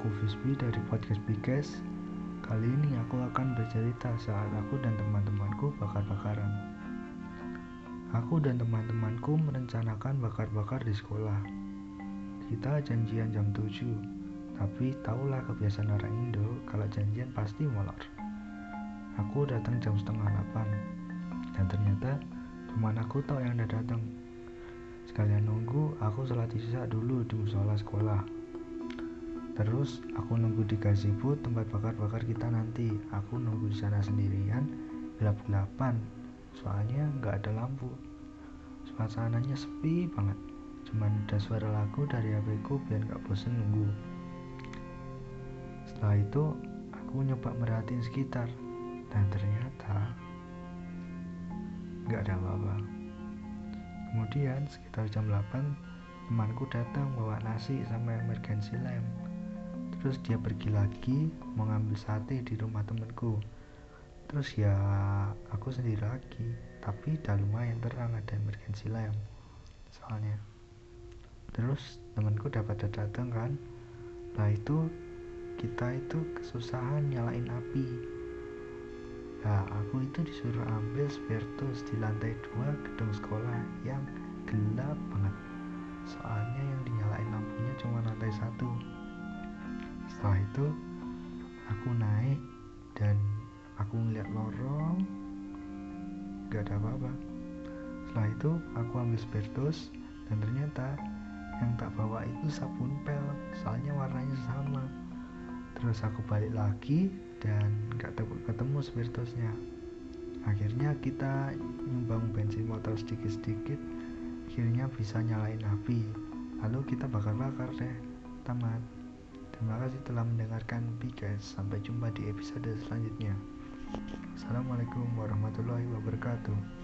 Hasbi dari podcast Biges. Kali ini aku akan bercerita saat aku dan teman-temanku bakar-bakaran. Aku dan teman-temanku merencanakan bakar-bakar di sekolah. Kita janjian jam 7, tapi tahulah kebiasaan orang Indo kalau janjian pasti molor. Aku datang jam setengah 8, dan ternyata teman aku tahu yang udah datang. Sekalian nunggu, aku sholat isya dulu di musola sekolah. Terus aku nunggu di gazebo tempat bakar-bakar kita nanti. Aku nunggu di sana sendirian, gelap-gelapan. Soalnya nggak ada lampu. Suasananya sepi banget. Cuman ada suara lagu dari HP ku biar nggak bosen nunggu. Setelah itu, aku nyoba merhatiin sekitar. Dan ternyata nggak ada apa-apa. Kemudian sekitar jam 8 temanku datang bawa nasi sama emergency lamp. Terus dia pergi lagi mau ngambil sate di rumah temanku. Terus ya aku sendiri lagi, tapi udah lumayan terang ada emergency lamp. Soalnya. Terus temanku dapat datang kan. Nah itu kita itu kesusahan nyalain api Nah, aku itu disuruh ambil spiritus di lantai dua gedung sekolah yang gelap banget. Soalnya yang dinyalain lampunya cuma lantai satu. Setelah itu, aku naik dan aku ngeliat lorong, gak ada apa-apa. Setelah itu, aku ambil spiritus dan ternyata yang tak bawa itu sabun pel, soalnya warnanya sama. Terus aku balik lagi dan gak ketemu spiritusnya akhirnya kita nyumbang bensin motor sedikit-sedikit akhirnya bisa nyalain api lalu kita bakar-bakar deh tamat terima kasih telah mendengarkan Bigas sampai jumpa di episode selanjutnya. Assalamualaikum warahmatullahi wabarakatuh